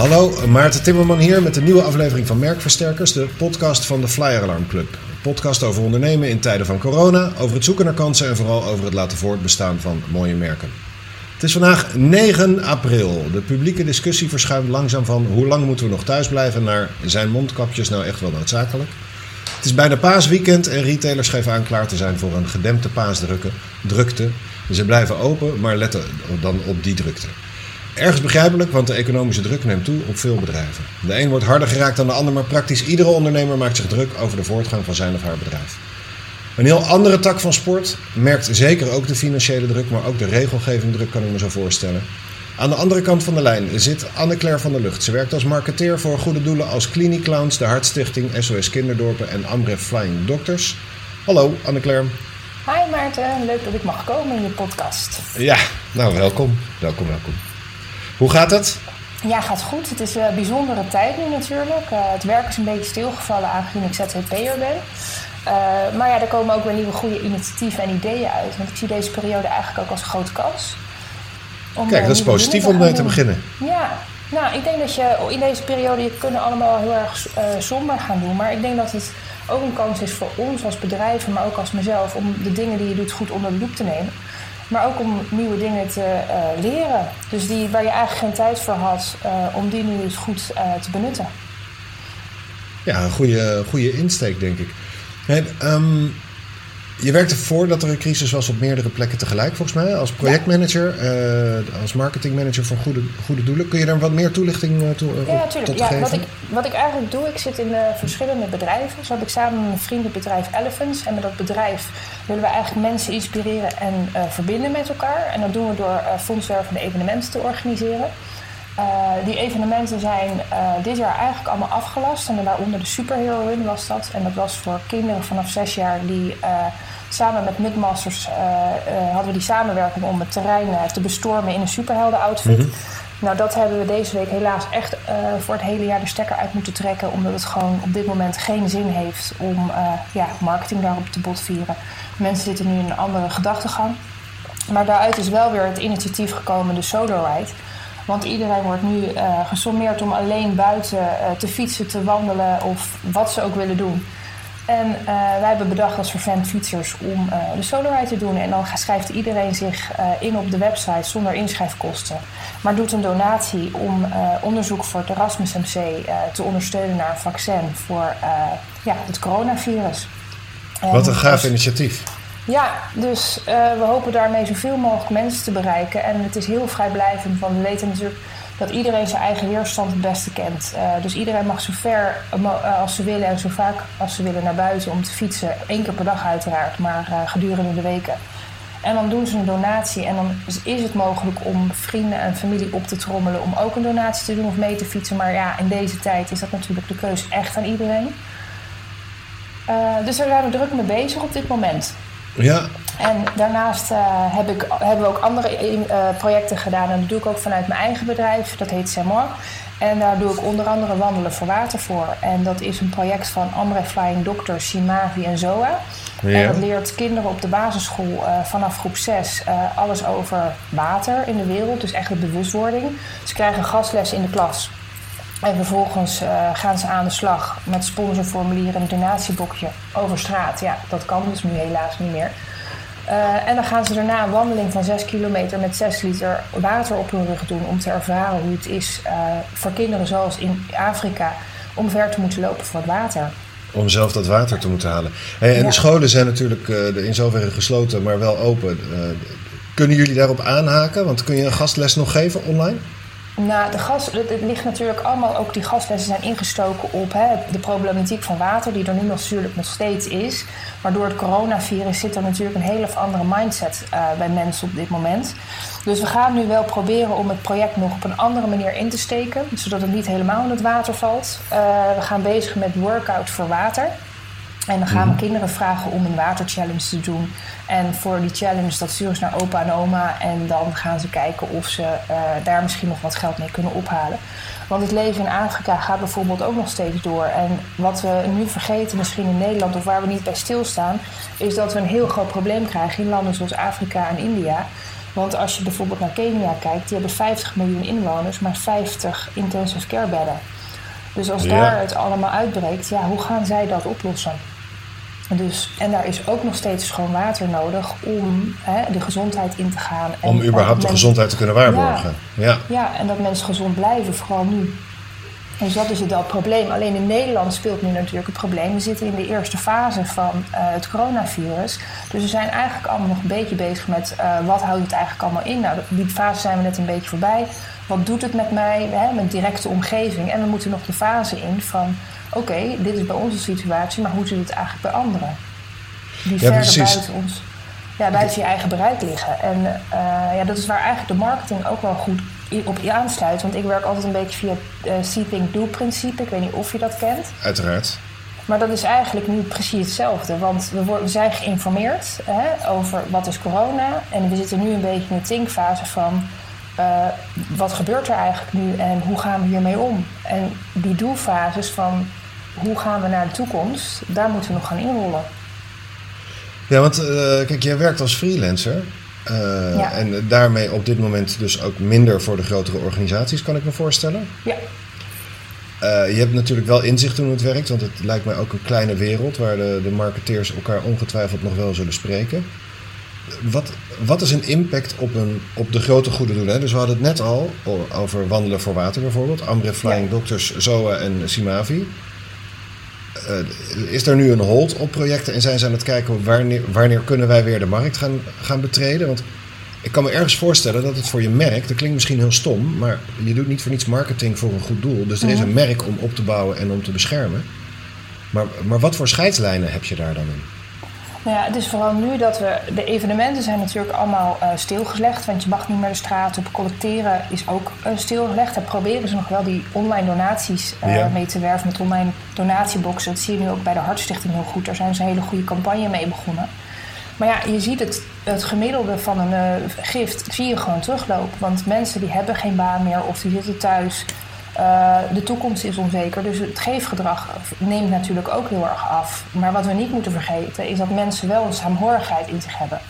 Hallo, Maarten Timmerman hier met een nieuwe aflevering van Merkversterkers, de podcast van de Flyer Alarm Club. Een podcast over ondernemen in tijden van corona, over het zoeken naar kansen en vooral over het laten voortbestaan van mooie merken. Het is vandaag 9 april. De publieke discussie verschuift langzaam van hoe lang moeten we nog thuis blijven naar zijn mondkapjes nou echt wel noodzakelijk. Het is bijna paasweekend en retailers geven aan klaar te zijn voor een gedempte paasdrukte. Ze blijven open, maar letten dan op die drukte. Ergens begrijpelijk, want de economische druk neemt toe op veel bedrijven. De een wordt harder geraakt dan de ander, maar praktisch iedere ondernemer maakt zich druk over de voortgang van zijn of haar bedrijf. Een heel andere tak van sport merkt zeker ook de financiële druk, maar ook de regelgeving druk, kan ik me zo voorstellen. Aan de andere kant van de lijn zit Anne-Claire van der Lucht. Ze werkt als marketeer voor goede doelen als Clinic Clowns, de Hartstichting, SOS Kinderdorpen en Amref Flying Doctors. Hallo Anne-Claire. Hi Maarten, leuk dat ik mag komen in je podcast. Ja, nou welkom. Welkom, welkom. Hoe gaat het? Ja, gaat goed. Het is een bijzondere tijd nu natuurlijk. Uh, het werk is een beetje stilgevallen aangezien ik ZZP'er ben. Uh, maar ja, er komen ook weer nieuwe goede initiatieven en ideeën uit. Want ik zie deze periode eigenlijk ook als een grote kans. Om Kijk, dat is positief om mee te beginnen. Ja, nou, ik denk dat je in deze periode, je kunnen allemaal heel erg uh, somber gaan doen. Maar ik denk dat het ook een kans is voor ons als bedrijven, maar ook als mezelf, om de dingen die je doet goed onder de loep te nemen. Maar ook om nieuwe dingen te uh, leren. Dus die waar je eigenlijk geen tijd voor had, uh, om die nu eens goed uh, te benutten. Ja, een goede, goede insteek, denk ik. En, um, je werkte voordat er een crisis was op meerdere plekken tegelijk, volgens mij. Als projectmanager, ja. als marketingmanager voor goede, goede doelen. Kun je daar wat meer toelichting toe, ja, natuurlijk. ja, geven? Wat ik, wat ik eigenlijk doe, ik zit in verschillende bedrijven. Zo heb ik samen een vriendenbedrijf Elephants. En met dat bedrijf willen we eigenlijk mensen inspireren en uh, verbinden met elkaar. En dat doen we door uh, fondswervende evenementen te organiseren. Uh, die evenementen zijn dit jaar eigenlijk allemaal afgelast. En daaronder de Superhero Run was dat. En dat was voor kinderen vanaf zes jaar die samen met Midmasters hadden we die samenwerking om het terrein te bestormen in een superhelden outfit. Mm -hmm. Nou, dat hebben we deze week helaas echt voor het hele jaar de stekker uit moeten trekken. Omdat het gewoon op dit moment geen zin heeft om ja, marketing daarop te botvieren. Mensen zitten nu in een andere gedachtegang. Maar daaruit is wel weer het initiatief gekomen, de Solo Ride. Want iedereen wordt nu uh, gesommeerd om alleen buiten te fietsen, te wandelen of wat ze ook willen doen. En uh, wij hebben bedacht als vervent fietsers om de soloride te doen. En dan schrijft iedereen zich in op de website zonder inschrijfkosten. Maar doet een donatie om onderzoek voor het Erasmus MC te ondersteunen naar een vaccin voor ja, het coronavirus. Wat een gaaf initiatief. Ja, dus we hopen daarmee zoveel mogelijk mensen te bereiken. En het is heel vrijblijvend, want we weten natuurlijk dat iedereen zijn eigen weerstand het beste kent. Uh, dus iedereen mag zo ver uh, als ze willen en zo vaak als ze willen naar buiten om te fietsen. Eén keer per dag uiteraard, maar gedurende de weken. En dan doen ze een donatie en dan is het mogelijk om vrienden en familie op te trommelen om ook een donatie te doen of mee te fietsen. Maar ja, in deze tijd is dat natuurlijk de keuze echt aan iedereen. dus daar zijn we druk mee bezig op dit moment. Ja. En daarnaast uh, heb ik, hebben we ook andere uh, projecten gedaan. En dat doe ik ook vanuit mijn eigen bedrijf. Dat heet Semor. En daar doe ik onder andere Wandelen voor Water voor. En dat is een project van Amref Flying Doctors, Simavi en ZOA. Ja. En dat leert kinderen op de basisschool uh, vanaf groep 6 alles over water in de wereld. Dus echt de bewustwording. Ze krijgen gastles in de klas. En vervolgens uh, gaan ze aan de slag met sponsorformulieren en een donatieboekje over straat. Ja, dat kan dus nu helaas niet meer. Uh, en dan gaan ze daarna een wandeling van 6 kilometer met 6 liter water op hun rug doen. Om te ervaren hoe het is uh, voor kinderen zoals in Afrika om ver te moeten lopen voor het water. Om zelf dat water te moeten halen. Hey, en ja. de scholen zijn natuurlijk in zoverre gesloten, maar wel open. kunnen jullie daarop aanhaken? Want kun je een gastles nog geven online? Nou, de gas, het, ligt natuurlijk allemaal, ook die gaslessen zijn ingestoken op hè, de problematiek van water, die er nu natuurlijk nog steeds is. Maar door het coronavirus zit er natuurlijk een hele andere mindset uh, bij mensen op dit moment. Dus we gaan nu wel proberen om het project nog op een andere manier in te steken, zodat het niet helemaal in het water valt. Uh, we gaan bezig met workout voor water. En dan gaan we kinderen vragen om een waterchallenge te doen. En voor die challenge, dat sturen ze naar opa en oma. En dan gaan ze kijken of ze uh, daar misschien nog wat geld mee kunnen ophalen. Want het leven in Afrika gaat bijvoorbeeld ook nog steeds door. En wat we nu vergeten, misschien in Nederland, of waar we niet bij stilstaan, is dat we een heel groot probleem krijgen in landen zoals Afrika en India. Want als je bijvoorbeeld naar Kenia kijkt, die hebben 50 miljoen inwoners, maar 50 intensive care bedden. Dus als Ja. daar het allemaal uitbreekt, ja, hoe gaan zij dat oplossen? Dus, en daar is ook nog steeds schoon water nodig om hè, de gezondheid in te gaan. En, Om en überhaupt de gezondheid te kunnen waarborgen. Ja. ja, en dat mensen gezond blijven, vooral nu. Dus dat is het probleem. Alleen in Nederland speelt nu natuurlijk het probleem. We zitten in de eerste fase van eh, het coronavirus. Dus we zijn eigenlijk allemaal nog een beetje bezig met eh, wat houdt het eigenlijk allemaal in. Nou, die fase zijn we net een beetje voorbij. Wat doet het met mij, hè, mijn directe omgeving? En we moeten nog de fase in van... oké, dit is bij onze situatie, maar hoe zit het eigenlijk bij anderen? Die verder precies. buiten ons ja, buiten je eigen bereik liggen. En eh, ja, dat is waar eigenlijk de marketing ook wel goed op je aansluit. Want ik werk altijd een beetje via het eh, See, Think, Do principe. Ik weet niet of je dat kent. Uiteraard. Maar dat is eigenlijk nu precies hetzelfde. Want we, worden, we zijn geïnformeerd hè, over wat is corona. En we zitten nu een beetje in de thinkfase van... eh, wat gebeurt er eigenlijk nu en hoe gaan we hiermee om? En die doelfases van hoe gaan we naar de toekomst... daar moeten we nog gaan inrollen. Ja, want eh, kijk, jij werkt als freelancer. eh, Ja. En daarmee op dit moment dus ook minder voor de grotere organisaties, kan ik me voorstellen. Ja, je hebt natuurlijk wel inzicht in hoe het werkt, want het lijkt mij ook een kleine wereld waar de, de marketeers elkaar ongetwijfeld nog wel zullen spreken. Wat, wat is een impact op, een, op de grote goede doelen? hè? Dus we hadden het net al over wandelen voor water bijvoorbeeld. Amref Flying Ja. Doctors, ZOA en Simavi. Eh, is er nu een hold op projecten en zijn ze aan het kijken wanneer, wanneer kunnen wij weer de markt gaan, gaan betreden? Want ik kan me ergens voorstellen dat het voor je merk, dat klinkt misschien heel stom, maar je doet niet voor niets marketing voor een goed doel. Dus er is een merk om op te bouwen en om te beschermen. Maar, maar wat voor scheidslijnen heb je daar dan in? Nou ja, het is vooral nu dat we. De evenementen zijn natuurlijk allemaal eh, stilgelegd. Want je mag niet meer de straat op. Collecteren is ook eh, stilgelegd. Daar proberen ze nog wel die online donaties eh, Ja. mee te werven met online donatieboxen. Dat zie je nu ook bij de Hartstichting heel goed. Daar zijn ze een hele goede campagne mee begonnen. Maar ja, je ziet het, het gemiddelde van een gift zie je gewoon teruglopen. Want mensen die hebben geen baan meer of die zitten thuis. Eh, de toekomst is onzeker, dus het geefgedrag neemt natuurlijk ook heel erg af. Maar wat we niet moeten vergeten is dat mensen wel een saamhorigheid in zich hebben.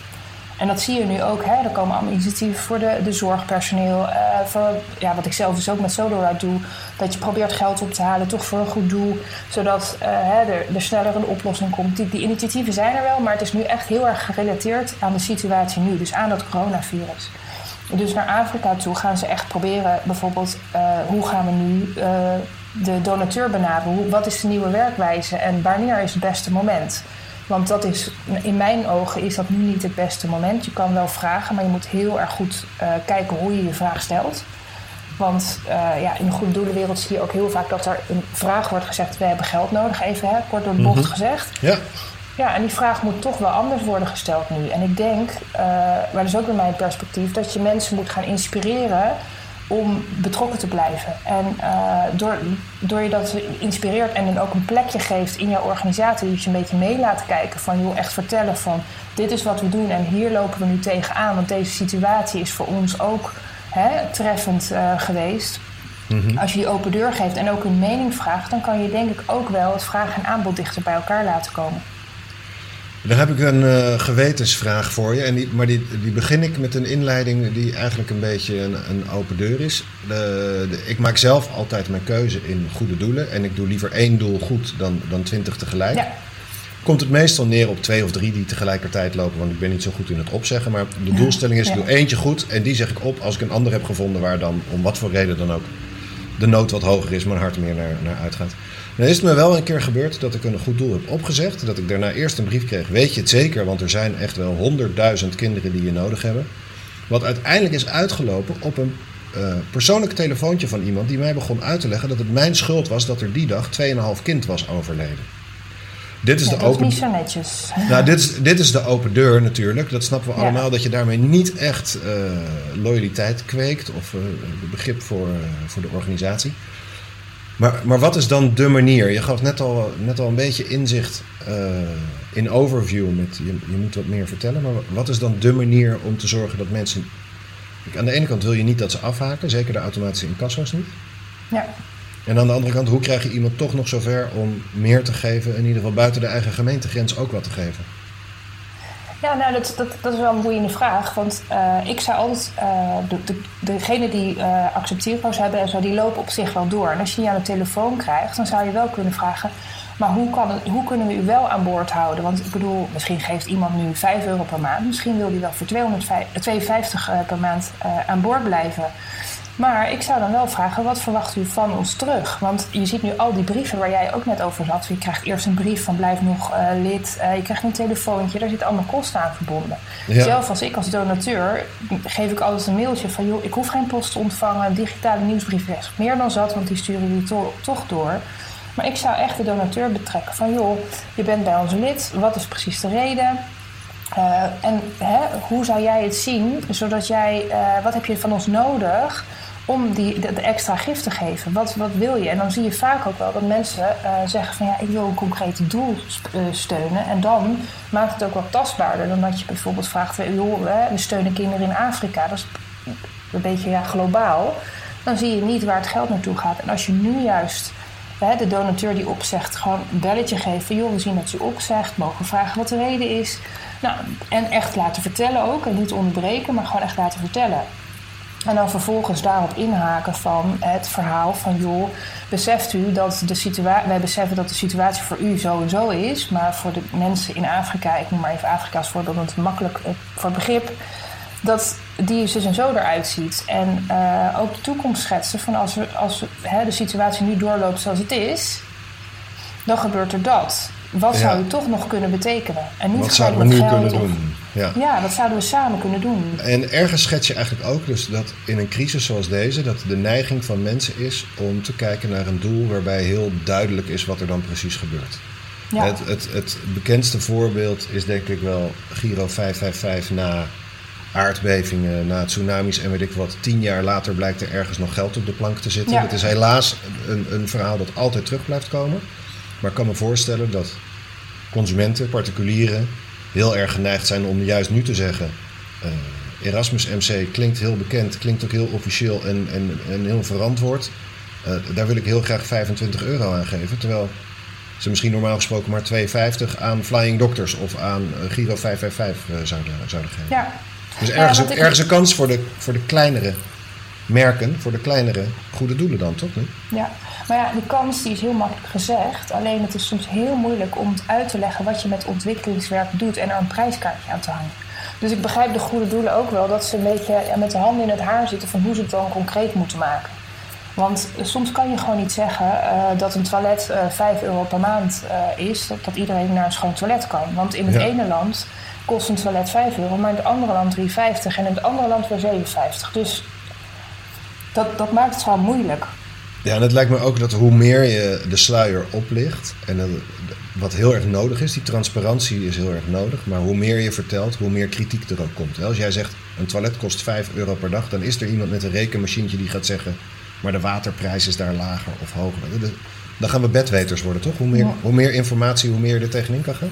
En dat zie je nu ook. Hè? Er komen allemaal initiatieven voor de, de zorgpersoneel. eh, voor, ja, wat ik zelf dus ook met Sodorite doe. Dat je probeert geld op te halen, toch voor een goed doel. Zodat eh, hè, er, er sneller een oplossing komt. Die, die initiatieven zijn er wel, maar het is nu echt heel erg gerelateerd aan de situatie nu. Dus aan dat coronavirus. Dus naar Afrika toe gaan ze echt proberen, bijvoorbeeld, eh, hoe gaan we nu eh, de donateur benaderen? Hoe, wat is de nieuwe werkwijze en wanneer is het beste moment? Want dat is, in mijn ogen is dat nu niet het beste moment. Je kan wel vragen, maar je moet heel erg goed eh, kijken hoe je je vraag stelt. Want ja, in de goede doelenwereld zie je ook heel vaak dat er een vraag wordt gezegd: we hebben geld nodig, even hè, kort door de bocht gezegd. Ja, Ja, en die vraag moet toch wel anders worden gesteld nu. En ik denk, eh, maar dat is ook in mijn perspectief, dat je mensen moet gaan inspireren om betrokken te blijven. En eh, door, door je dat inspireert en dan ook een plekje geeft in jouw organisatie, dat je een beetje mee laat kijken van, joh, echt vertellen van, dit is wat we doen en hier lopen we nu tegenaan, want deze situatie is voor ons ook hè, treffend eh, geweest. Als je die open deur geeft en ook een mening vraagt, dan kan je denk ik ook wel het vraag en aanbod dichter bij elkaar laten komen. Dan heb ik een eh, gewetensvraag voor je. En die, maar die, die begin ik met een inleiding die eigenlijk een beetje een, een open deur is. De, de- ik maak zelf altijd mijn keuze in goede doelen. En ik doe liever één doel goed dan, dan twintig tegelijk. Ja. Komt het meestal neer op twee of drie die tegelijkertijd lopen, want ik ben niet zo goed in het opzeggen. Maar de doelstelling is: ik doe eentje goed en die zeg ik op als ik een ander heb gevonden waar dan, om wat voor reden dan ook, de nood wat hoger is, mijn hart meer naar, naar uitgaat. Dan is het me wel een keer gebeurd dat ik een goed doel heb opgezegd. Dat ik daarna eerst een brief kreeg. Weet je het zeker? Want er zijn echt wel honderdduizend kinderen die je nodig hebben. Wat uiteindelijk is uitgelopen op een eh, persoonlijk telefoontje van iemand die mij begon uit te leggen dat het mijn schuld was dat er die dag 2,5 kind was overleden. Dit is Ja, de dat is open niet zo netjes. nou, dit is, dit is de open deur natuurlijk. Dat snappen we Ja. allemaal. Dat je daarmee niet echt eh, loyaliteit kweekt of eh, begrip voor, eh, voor de organisatie. Maar, maar wat is dan de manier? Je gaf net al, net al een beetje inzicht in overview. Met, je, je moet wat meer vertellen. Maar wat is dan de manier om te zorgen dat mensen... Aan de ene kant wil je niet dat ze afhaken. Zeker de automatische incasso's niet. Ja. En aan de andere kant, hoe krijg je iemand toch nog zover om meer te geven? In ieder geval buiten de eigen gemeentegrens ook wat te geven. Ja, nou, dat, dat, is wel een boeiende vraag. Want uh, ik zou altijd... Uh, de, de, degene die uh, hebben en zo, die lopen op zich wel door. En als je je aan de telefoon krijgt, dan zou je wel kunnen vragen... Maar hoe, kan hoe kunnen we u wel aan boord houden? Want ik bedoel, misschien geeft iemand nu 5 euro per maand. Misschien wil die wel voor 252 per maand aan boord blijven. Maar ik zou dan wel vragen, wat verwacht u van ons terug? Want je ziet nu al die brieven waar jij ook net over zat. Je krijgt eerst een brief van blijf nog uh, lid. Uh, je krijgt een telefoontje, daar zit allemaal kosten aan verbonden. Ja. Zelf als ik als donateur geef ik altijd een mailtje van... joh, ik hoef geen post te ontvangen, een digitale nieuwsbrief is meer dan zat... want die sturen jullie to toch door. Maar ik zou echt de donateur betrekken van... joh, je bent bij ons lid, wat is precies de reden... Uh, en hè, hoe zou jij het zien, zodat jij, wat heb je van ons nodig om die, de, extra gift te geven. Wat, wat wil je? En dan zie je vaak ook wel dat mensen uh, zeggen van ja, ik wil een concreet doel uh, steunen. En dan maakt het ook wat tastbaarder dan dat je bijvoorbeeld vraagt, joh, we steunen kinderen in Afrika. Dat is een beetje ja, globaal. Dan zie je niet waar het geld naartoe gaat. En als je nu juist hè, de donateur die opzegt, gewoon een belletje geeft van joh, we zien dat u opzegt, mogen vragen wat de reden is. Nou, en echt laten vertellen ook, en niet onderbreken, maar gewoon echt laten vertellen. En dan vervolgens daarop inhaken van het verhaal van joh, beseft u dat de situatie, wij beseffen dat de situatie voor u zo en zo is, maar voor de mensen in Afrika, ik noem maar even Afrika als voorbeeld, want het makkelijk eh, voor begrip, dat die zus en zo eruit ziet. En uh, ook de toekomst schetsen van als, we, als we, hè, de situatie nu doorloopt zoals het is, dan gebeurt er dat. Wat ja. zou u toch nog kunnen betekenen? En niet wat zouden we nu kunnen doen? Ja. ja, wat zouden we samen kunnen doen? En ergens schets je eigenlijk ook dus dat in een crisis zoals deze... dat de neiging van mensen is om te kijken naar een doel... waarbij heel duidelijk is wat er dan precies gebeurt. Ja. Het, het, het bekendste voorbeeld is denk ik wel Giro 555 na aardbevingen, na tsunamis en weet ik wat. Tien jaar later blijkt er ergens nog geld op de plank te zitten. Ja. Het is helaas een, een verhaal dat altijd terug blijft komen. Maar ik kan me voorstellen dat consumenten, particulieren, heel erg geneigd zijn om juist nu te zeggen. Uh, Erasmus MC klinkt heel bekend, klinkt ook heel officieel en, en, en heel verantwoord. Uh, daar wil ik heel graag 25 euro aan geven. Terwijl ze misschien normaal gesproken maar 2,50 aan Flying Doctors of aan uh, Giro 555 zouden, zouden geven. Ja. Dus ergens, ja, ergens een kans voor de, voor de kleinere merken, voor de kleinere goede doelen dan, toch? Ja, maar ja, die kans die is heel makkelijk gezegd. Alleen het is soms heel moeilijk om uit te leggen wat je met ontwikkelingswerk doet en er een prijskaartje aan te hangen. Dus ik begrijp de goede doelen ook wel dat ze een beetje met de handen in het haar zitten van hoe ze het dan concreet moeten maken. Want soms kan je gewoon niet zeggen uh, dat een toilet uh, eh, 5 euro per maand uh, is, dat, dat, iedereen naar een schoon toilet kan. Want in het ja. ene land kost een toilet 5 euro, maar in het andere land 3,50 en in het andere land weer 7,50. Dus dat, dat maakt het gewoon moeilijk. Ja, en het lijkt me ook dat hoe meer je de sluier oplicht, en dat, wat heel erg nodig is, die transparantie is heel erg nodig, maar hoe meer je vertelt, hoe meer kritiek er ook komt. Als jij zegt een toilet kost 5 euro per dag, dan is er iemand met een rekenmachientje die gaat zeggen, maar de waterprijs is daar lager of hoger. Dan gaan we bedweters worden, toch? Hoe meer, hoe meer informatie, hoe meer je er tegenin kan gaan.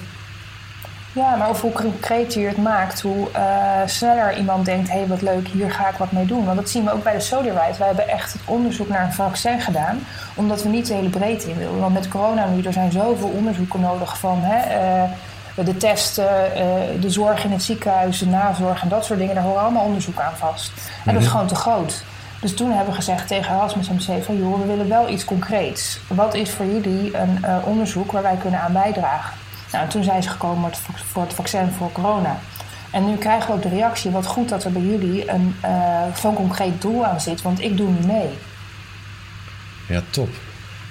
Ja, maar of hoe concreter je het maakt, hoe uh, sneller iemand denkt: hé, hey, wat leuk, hier ga ik wat mee doen. Want dat zien we ook bij de Sodierwide. Wij hebben echt het onderzoek naar een vaccin gedaan, omdat we niet de hele breedte in wilden. Want met corona nu, er zijn zoveel onderzoeken nodig van hè, uh, de testen, uh, de zorg in het ziekenhuis, de nazorg en dat soort dingen. Daar horen allemaal onderzoek aan vast. En dat is gewoon te groot. Dus toen hebben we gezegd tegen Erasmus MC van joh, we willen wel iets concreets. Wat is voor jullie een onderzoek waar wij kunnen aan bijdragen? Nou, toen zijn ze gekomen voor het vaccin voor corona. En nu krijgen we ook de reactie: wat goed dat er bij jullie een, uh, zo'n concreet doel aan zit, want ik doe nu mee. Ja, top.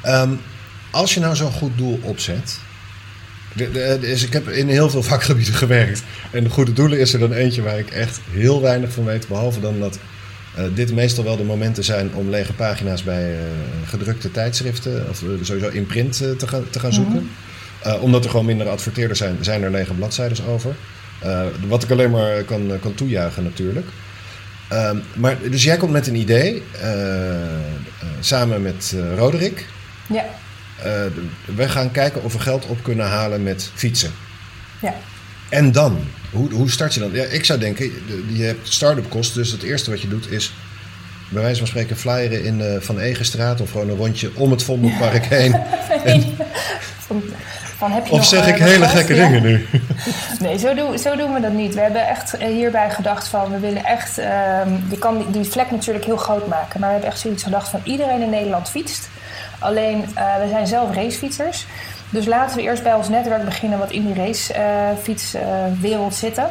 Um, als je nou zo'n goed doel opzet. De, de, dus ik heb in heel veel vakgebieden gewerkt. En de goede doelen is er dan eentje waar ik echt heel weinig van weet. Behalve dan dat uh, dit meestal wel de momenten zijn om lege pagina's bij uh, gedrukte tijdschriften. of sowieso in print te, gaan, te gaan zoeken. Mm -hmm. Uh, omdat er gewoon minder adverteerders zijn, zijn er lege bladzijden over. Uh, wat ik alleen maar kan, kan toejuichen natuurlijk. Uh, maar, dus jij komt met een idee, samen met Roderick. Ja. we gaan kijken of we geld op kunnen halen met fietsen. Ja. En dan? Hoe, hoe start je dan? Ja, ik zou denken, je hebt start-up kosten, dus het eerste wat je doet is bij wijze van spreken flyeren in de Van Egenstraat of gewoon een rondje om het Vondelpark heen. en, Van, heb je Of nog, zeg eh, ik hele gekke Ja. dingen nu? Nee, zo doen, zo doen we dat niet. We hebben echt eh, hierbij gedacht van, we willen echt... ehm, je kan die, die vlek natuurlijk heel groot maken. Maar we hebben echt zoiets gedacht van, iedereen in Nederland fietst. Alleen, eh, we zijn zelf racefietsers. Dus laten we eerst bij ons netwerk beginnen wat in die racefietswereld zitten.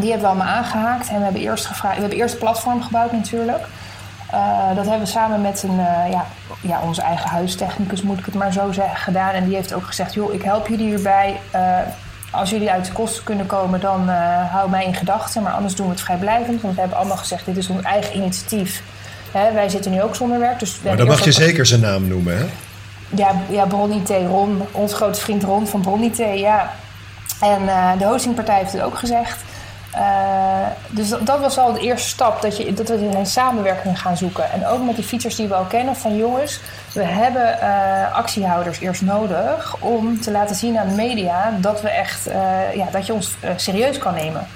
Die hebben we allemaal aangehaakt. En we hebben eerst, gevraagd, we hebben eerst een platform gebouwd natuurlijk. Eh, dat hebben we samen met een, eh, ja, ja, onze eigen huistechnicus, moet ik het maar zo zeggen, gedaan. En die heeft ook gezegd, joh, ik help jullie hierbij. Eh, als jullie uit de kosten kunnen komen, dan hou mij in gedachten. Maar anders doen we het vrijblijvend. Want we hebben allemaal gezegd, dit is ons eigen initiatief. Hè, wij zitten nu ook zonder werk. Dus Maar dan mag je zeker zijn naam noemen, hè? ja, ja Bronnie T. Ron, onze grote vriend Ron van Bronnie T. Ja. En de hostingpartij heeft het ook gezegd. Eh, dus dat, dat was al de eerste stap, dat, je, dat we een samenwerking gaan zoeken. En ook met die fietsers die we al kennen, van jongens, we hebben eh, actiehouders eerst nodig om te laten zien aan de media dat, we echt, eh, ja, dat je ons serieus kan nemen.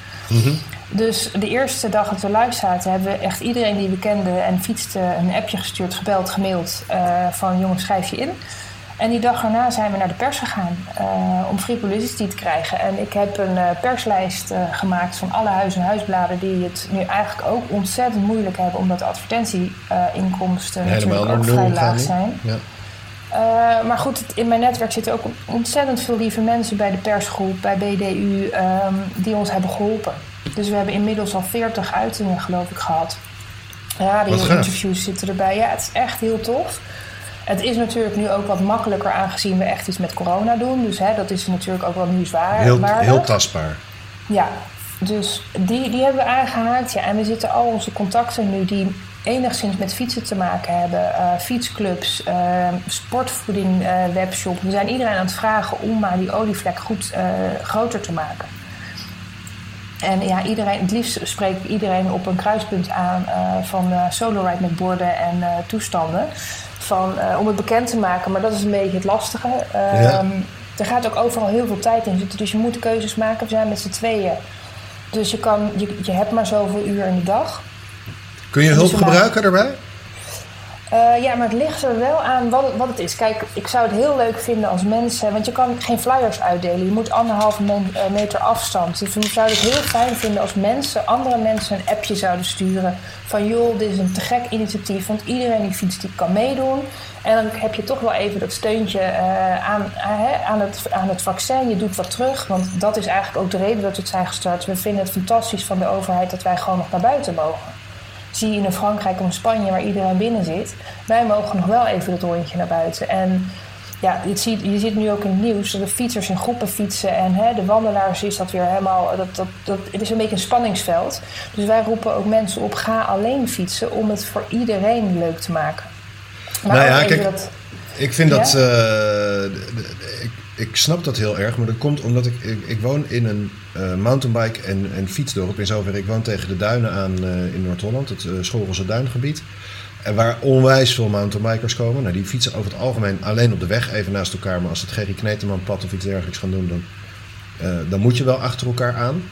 Dus de eerste dag dat we live zaten, hebben we echt iedereen die we kenden en fietste een appje gestuurd, gebeld, gemaild van jongens schrijf je in. En die dag erna zijn we naar de pers gegaan eh, om free publicity te krijgen. En ik heb een eh, perslijst eh, gemaakt van alle huis- en huisbladen die het nu eigenlijk ook ontzettend moeilijk hebben, omdat de advertentieinkomsten Helemaal natuurlijk ook vrij laag zijn. Ja. Maar goed, het- in mijn netwerk zitten ook ontzettend veel lieve mensen bij de persgroep, bij BDU, ehm, die ons hebben geholpen. Dus we hebben inmiddels al 40 uitingen, geloof ik, gehad. Radio-interviews zitten erbij. Ja, het is echt heel tof. Het is natuurlijk nu ook wat makkelijker aangezien we echt iets met corona doen. Dus hè, dat is natuurlijk ook wel nieuwswaardig. Heel, heel tastbaar. Ja, dus die, die hebben we aangehaakt. Ja, en we zitten al onze contacten nu die enigszins met fietsen te maken hebben. eh, fietsclubs, eh, sportvoeding, eh, webshop. We zijn iedereen aan het vragen om maar die olievlek goed groter te maken. En ja, iedereen, het liefst spreek ik iedereen op een kruispunt aan van solo ride met borden en toestanden. Van, eh, om het bekend te maken, maar dat is een beetje het lastige. Ehm, Ja. Er gaat ook overal heel veel tijd in zitten, dus je moet keuzes maken. We zijn met z'n tweeën. Dus je, kan, je, je hebt maar zoveel uur in de dag. Kun je Dus hulp gebruiken daarbij? Eh, ja, maar het ligt er wel aan wat het, wat het is. Kijk, ik zou het heel leuk vinden als mensen... Want je kan geen flyers uitdelen. Je moet anderhalve eh, meter afstand. Dus ik zou het heel fijn vinden als mensen... andere mensen een appje zouden sturen... van joh, dit is een te gek initiatief... want iedereen die fietst, die kan meedoen. En dan heb je toch wel even dat steuntje eh, aan, aan, het, aan het vaccin. Je doet wat terug, want dat is eigenlijk ook de reden dat we het zijn gestart. We vinden het fantastisch van de overheid... dat wij gewoon nog naar buiten mogen zie je in Frankrijk of Spanje waar iedereen binnen zit. Wij mogen nog wel even dat rondje naar buiten. En ja, je ziet, je ziet nu ook in het nieuws dat de fietsers in groepen fietsen. En hè, de wandelaars is dat weer helemaal. Dat, dat, dat, het is een beetje een spanningsveld. Dus wij roepen ook mensen op: ga alleen fietsen om het voor iedereen leuk te maken. Maar Nou ja, even kijk, dat- Ik vind Ja? dat. eh, ik, ik snap dat heel erg, maar dat komt omdat ik. Ik, woon in een eh, mountainbike- en, en fietsdorp. In zoverre, ik woon tegen de duinen aan eh, in Noord-Holland, het uh, Schorelse duingebied. En waar onwijs veel mountainbikers komen. Nou, die fietsen over het algemeen alleen op de weg, even naast elkaar. Maar als het Gerry Kneteman pad of iets dergelijks gaan doen, dan, eh, dan moet je wel achter elkaar aan.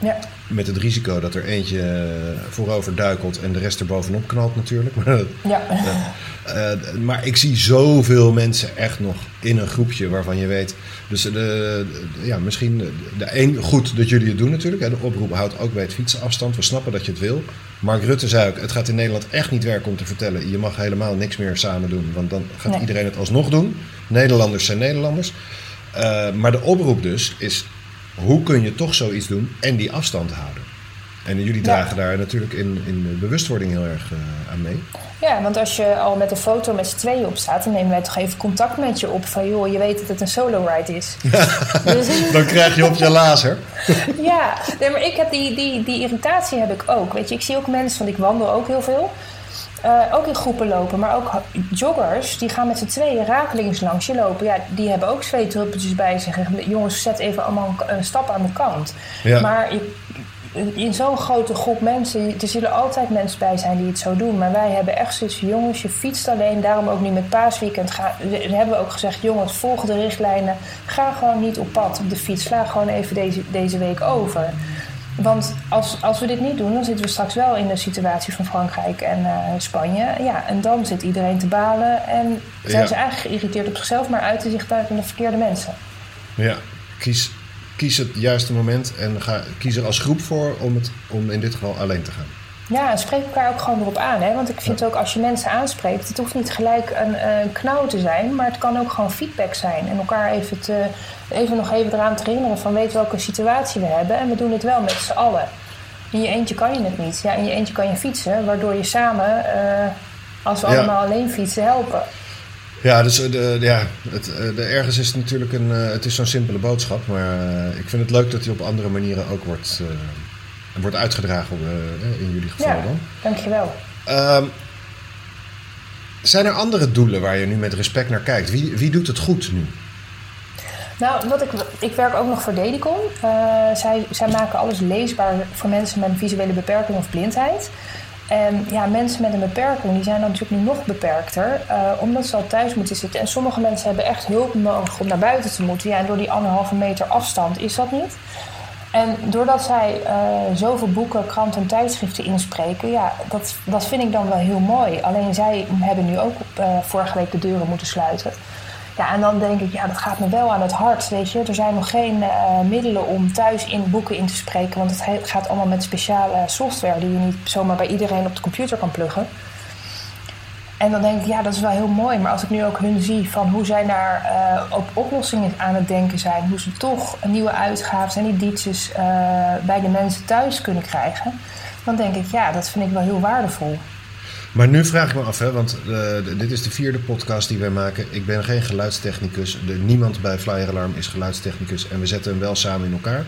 ja. Met het risico dat er eentje eh, voorover duikelt en de rest er bovenop knalt natuurlijk. Ja. uh, maar ik zie zoveel mensen echt nog in een groepje waarvan je weet. Dus de, de ja, misschien de, de een, goed dat jullie het doen natuurlijk. Hè. De oproep houdt ook bij het fietsen afstand. We snappen dat je het wil. Mark Rutte zei ook: het gaat in Nederland echt niet werken om te vertellen. Je mag helemaal niks meer samen doen, want dan gaat Nee. iedereen het alsnog doen. Nederlanders zijn Nederlanders. Uh, maar de oproep dus is: hoe kun je toch zoiets doen en die afstand houden? En jullie dragen ja. daar natuurlijk in, in bewustwording heel erg uh, aan mee. Ja, want als je al met een foto met z'n tweeën op staat, dan nemen wij toch even contact met je op. Van joh, je weet dat het een solo ride is. dus, dan krijg je op je laser. ja, nee, maar ik heb die, die, die irritatie heb ik ook. Weet je, ik zie ook mensen, want ik wandel ook heel veel. Uh, ook in groepen lopen, maar ook joggers die gaan met z'n tweeën rakelings langs je lopen. Ja, die hebben ook zweetdruppeltjes bij zich. Jongens, zet even allemaal een, stap aan de kant. Ja. Maar je, in zo'n grote groep mensen, er zullen altijd mensen bij zijn die het zo doen. Maar wij hebben echt zoiets van, jongens, je fietst alleen. Daarom ook nu met paasweekend ga, hebben we ook gezegd, jongens, volg de richtlijnen. Ga gewoon niet op pad op de fiets. Sla gewoon even deze, deze week over. Want als, als we dit niet doen, dan zitten we straks wel in de situatie van Frankrijk en uh, Spanje. Ja, en dan zit iedereen te balen en zijn ja. ze eigenlijk geïrriteerd op zichzelf, maar uiten zich daar in de verkeerde mensen. Ja, kies, kies het juiste moment en ga, kies er als groep voor om, het, om in dit geval alleen te gaan. Ja, en spreek elkaar ook gewoon erop aan. Hè? Want ik vind ook als je mensen aanspreekt, het hoeft niet gelijk een, een knauw te zijn, maar het kan ook gewoon feedback zijn. En elkaar even, te, even nog even eraan te herinneren van weet welke situatie we hebben. En we doen het wel met z'n allen. In je eentje kan je het niet. Ja, in je eentje kan je fietsen, waardoor je samen, uh, als we Ja. allemaal alleen fietsen, helpen. Ja, dus eh, de, ja, het, eh, de, ergens is het natuurlijk een, eh, het is zo'n simpele boodschap, maar eh, ik vind het leuk dat die op andere manieren ook wordt, eh, wordt uitgedragen eh, in jullie geval Ja, dan. dankjewel. Ehm, zijn er andere doelen waar je nu met respect naar kijkt? Wie, wie doet het goed nu? Nou, wat ik, ik werk ook nog voor Dedicon. Eh, zij, zij maken alles leesbaar voor mensen met een visuele beperking of blindheid. En ja, mensen met een beperking die zijn dan natuurlijk nu nog beperkter, eh, omdat ze al thuis moeten zitten. En sommige mensen hebben echt hulp nodig om naar buiten te moeten. Ja, en door die anderhalve meter afstand is dat niet. En doordat zij eh, zoveel boeken, kranten en tijdschriften inspreken, ja, dat, dat vind ik dan wel heel mooi. Alleen zij hebben nu ook eh, vorige week de deuren moeten sluiten. Ja, en dan denk ik, ja, dat gaat me wel aan het hart, weet je. Er zijn nog geen eh, middelen om thuis in boeken in te spreken, want het he- gaat allemaal met speciale software die je niet zomaar bij iedereen op de computer kan pluggen. En dan denk ik, ja, dat is wel heel mooi. Maar als ik nu ook hun zie van hoe zij daar eh, op oplossingen aan het denken zijn, hoe ze toch nieuwe uitgaves en edities eh, bij de mensen thuis kunnen krijgen, dan denk ik, ja, dat vind ik wel heel waardevol. Maar nu vraag ik me af, hè, want eh, dit is de vierde podcast die wij maken. Ik ben geen geluidstechnicus. De, niemand bij Flyer Alarm is geluidstechnicus. En we zetten hem wel samen in elkaar.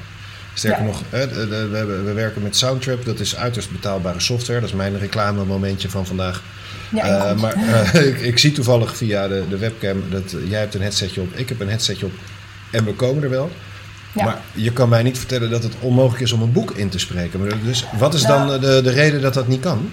Sterker Ja. nog, we, werken met Soundtrap. Dat is uiterst betaalbare software. Dat is mijn reclame momentje van vandaag. Ja, Eh, maar eh, ik, ik zie toevallig via de, de webcam dat jij hebt een headsetje op, ik heb een headsetje op en we komen er wel. Ja. Maar je kan mij niet vertellen dat het onmogelijk is om een boek in te spreken. Dus wat is Nou- dan eh, de, de reden dat dat niet kan?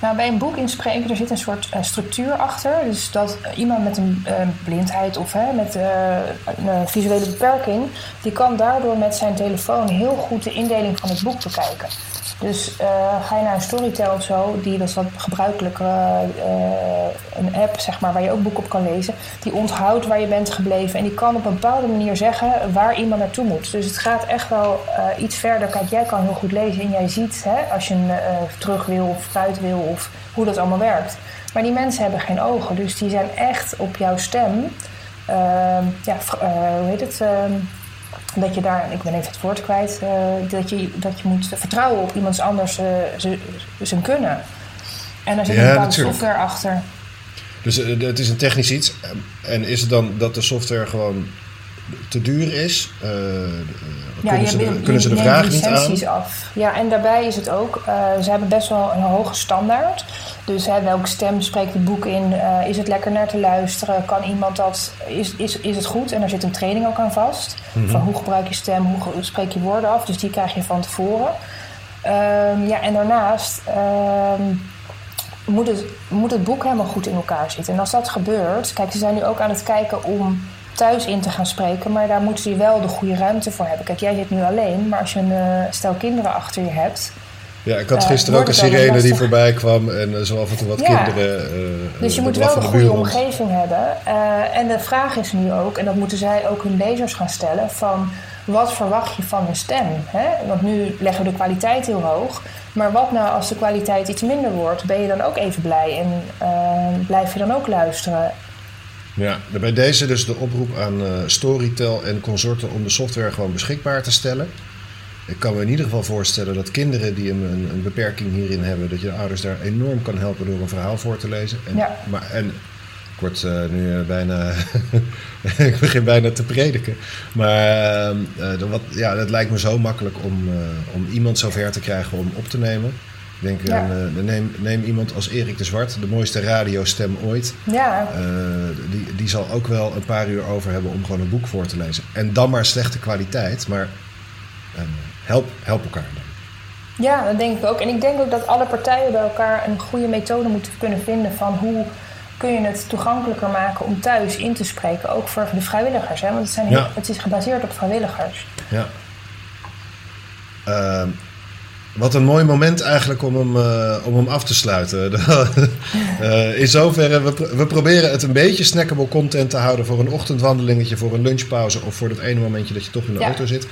Nou, bij een boek inspreken, er zit een soort structuur achter. Dus dat iemand met een blindheid of hè, met een visuele beperking, die kan daardoor met zijn telefoon heel goed de indeling van het boek bekijken. Dus eh, ga je naar een Storytel of zo, die dat is wat gebruikelijk eh, een app zeg maar, waar je ook boeken op kan lezen, die onthoudt waar je bent gebleven en die kan op een bepaalde manier zeggen waar iemand naartoe moet. Dus het gaat echt wel eh, iets verder. Kijk, jij kan heel goed lezen en jij ziet hè, als je terug wil of vooruit wil of hoe dat allemaal werkt. Maar die mensen hebben geen ogen, dus die zijn echt op jouw stem. ehm, ja, hoe heet het? Dat je daar, ik ben even het woord kwijt, eh, dat, je, dat je moet vertrouwen op iemands anders eh, ze- zijn kunnen. En daar zit Ja, een bepaalde software achter. Dus eh, het is een technisch iets. En is het dan dat de software gewoon te duur is? Eh, eh, kunnen, je ze de, neemt- kunnen ze de je vraag niet aan? licenties af. Ja, en daarbij is het ook, eh, ze hebben best wel een hoge standaard. Dus hè, welke stem spreekt het boek in? Eh, is het lekker naar te luisteren? Kan iemand dat? Is, is, is het goed? En daar zit een training ook aan vast. Mhm. Van hoe gebruik je stem, hoe spreek je woorden af? Dus die krijg je van tevoren. Ehm, ja, en daarnaast ehm, moet, het, moet het boek helemaal goed in elkaar zitten. En als dat gebeurt, kijk, ze zijn nu ook aan het kijken om thuis in te gaan spreken, maar daar moeten ze wel de goede ruimte voor hebben. Kijk, jij zit nu alleen, maar als je een eh, stel kinderen achter je hebt, Ja, ik had Eh, gisteren ook een sirene die voorbij kwam en eh, zo af en toe wat Ja. kinderen. eh, Dus je moet wel een goede omgeving hebben. En de vraag is nu ook, en dat moeten zij ook hun lezers gaan stellen, van wat verwacht je van een stem? Hè? Want nu leggen we de kwaliteit heel hoog. Maar wat nou als de kwaliteit iets minder wordt? Ben je dan ook even blij en blijf je dan ook luisteren? Ja, bij deze dus de oproep aan Storytel en consorten om de software gewoon beschikbaar te stellen. Ik kan me in ieder geval voorstellen dat kinderen die een, een, een beperking hierin hebben, dat je de ouders daar enorm kan helpen door een verhaal voor te lezen. En, Ja. maar, en ik word eh, nu eh, bijna, ik begin bijna te prediken. Maar eh, wat, ja, het lijkt me zo makkelijk om, om iemand zover te krijgen om op te nemen. Ik denk, Ja. neem, neem iemand als Erik de Zwart, de mooiste radiostem ooit. Ja, die, die zal ook wel een paar uur over hebben om gewoon een boek voor te lezen. En dan maar slechte kwaliteit, maar help, help elkaar dan. ja, dat denk ik ook. En ik denk ook dat alle partijen bij elkaar een goede methode moeten kunnen vinden van hoe kun je het toegankelijker maken om thuis in te spreken. Ook voor de vrijwilligers. Hè? Want het, zijn heel- het is gebaseerd op vrijwilligers. Ja. Ehm, Wat een mooi moment eigenlijk om hem, uh, om hem af te sluiten. uh, in zoverre, we, we proberen het een beetje snackable content te houden voor een ochtendwandelingetje, voor een lunchpauze of voor dat ene momentje dat je toch in de ja. auto zit.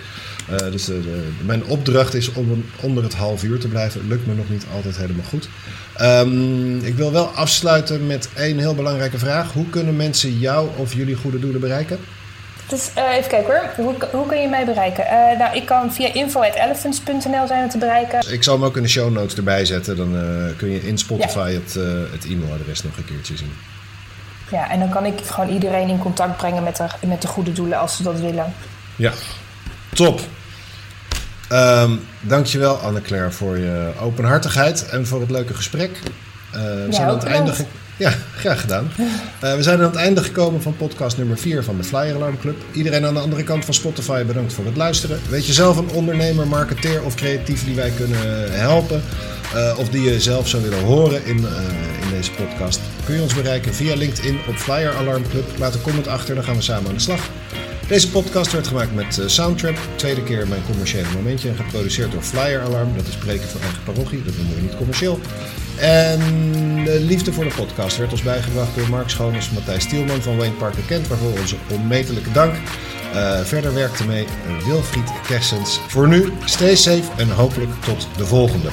Uh, dus de, mijn opdracht is om onder het half uur te blijven. Lukt me nog niet altijd helemaal goed. Um, ik wil wel afsluiten met één heel belangrijke vraag. Hoe kunnen mensen jou of jullie goede doelen bereiken? Dus uh, even kijken hoor. Hoe, hoe kun je mij bereiken? Uh, nou, ik kan via info.elephants.nl zijn te bereiken. Ik zal hem ook in de show notes erbij zetten. Dan uh, kun je in Spotify ja. het, het e-mailadres nog een keertje zien. Ja, en dan kan ik gewoon iedereen in contact brengen met de, met de goede doelen als ze dat willen. Ja, top. Um, dankjewel Anne-Claire voor je openhartigheid en voor het leuke gesprek. We ja, zijn aan het einde ja, graag gedaan. Uh, we zijn aan het einde gekomen van podcast nummer 4 van de Flyer Alarm Club. Iedereen aan de andere kant van Spotify bedankt voor het luisteren. Weet je zelf een ondernemer, marketeer of creatief die wij kunnen helpen? Uh, of die je zelf zou willen horen in, uh, in deze podcast? Kun je ons bereiken via LinkedIn op Flyer Alarm Club. Laat een comment achter, dan gaan we samen aan de slag. Deze podcast werd gemaakt met Soundtrap. Tweede keer mijn commerciële momentje. En geproduceerd door Flyer Alarm. Dat is spreken voor eigen parochie. Dat noemen we niet commercieel. En de liefde voor de podcast werd ons bijgebracht door Mark Schoones, Matthijs Stielman van Wayne Parker Kent. Waarvoor onze onmetelijke dank. Uh, verder werkte mee Wilfried Kersens. Voor nu, stay safe en hopelijk tot de volgende.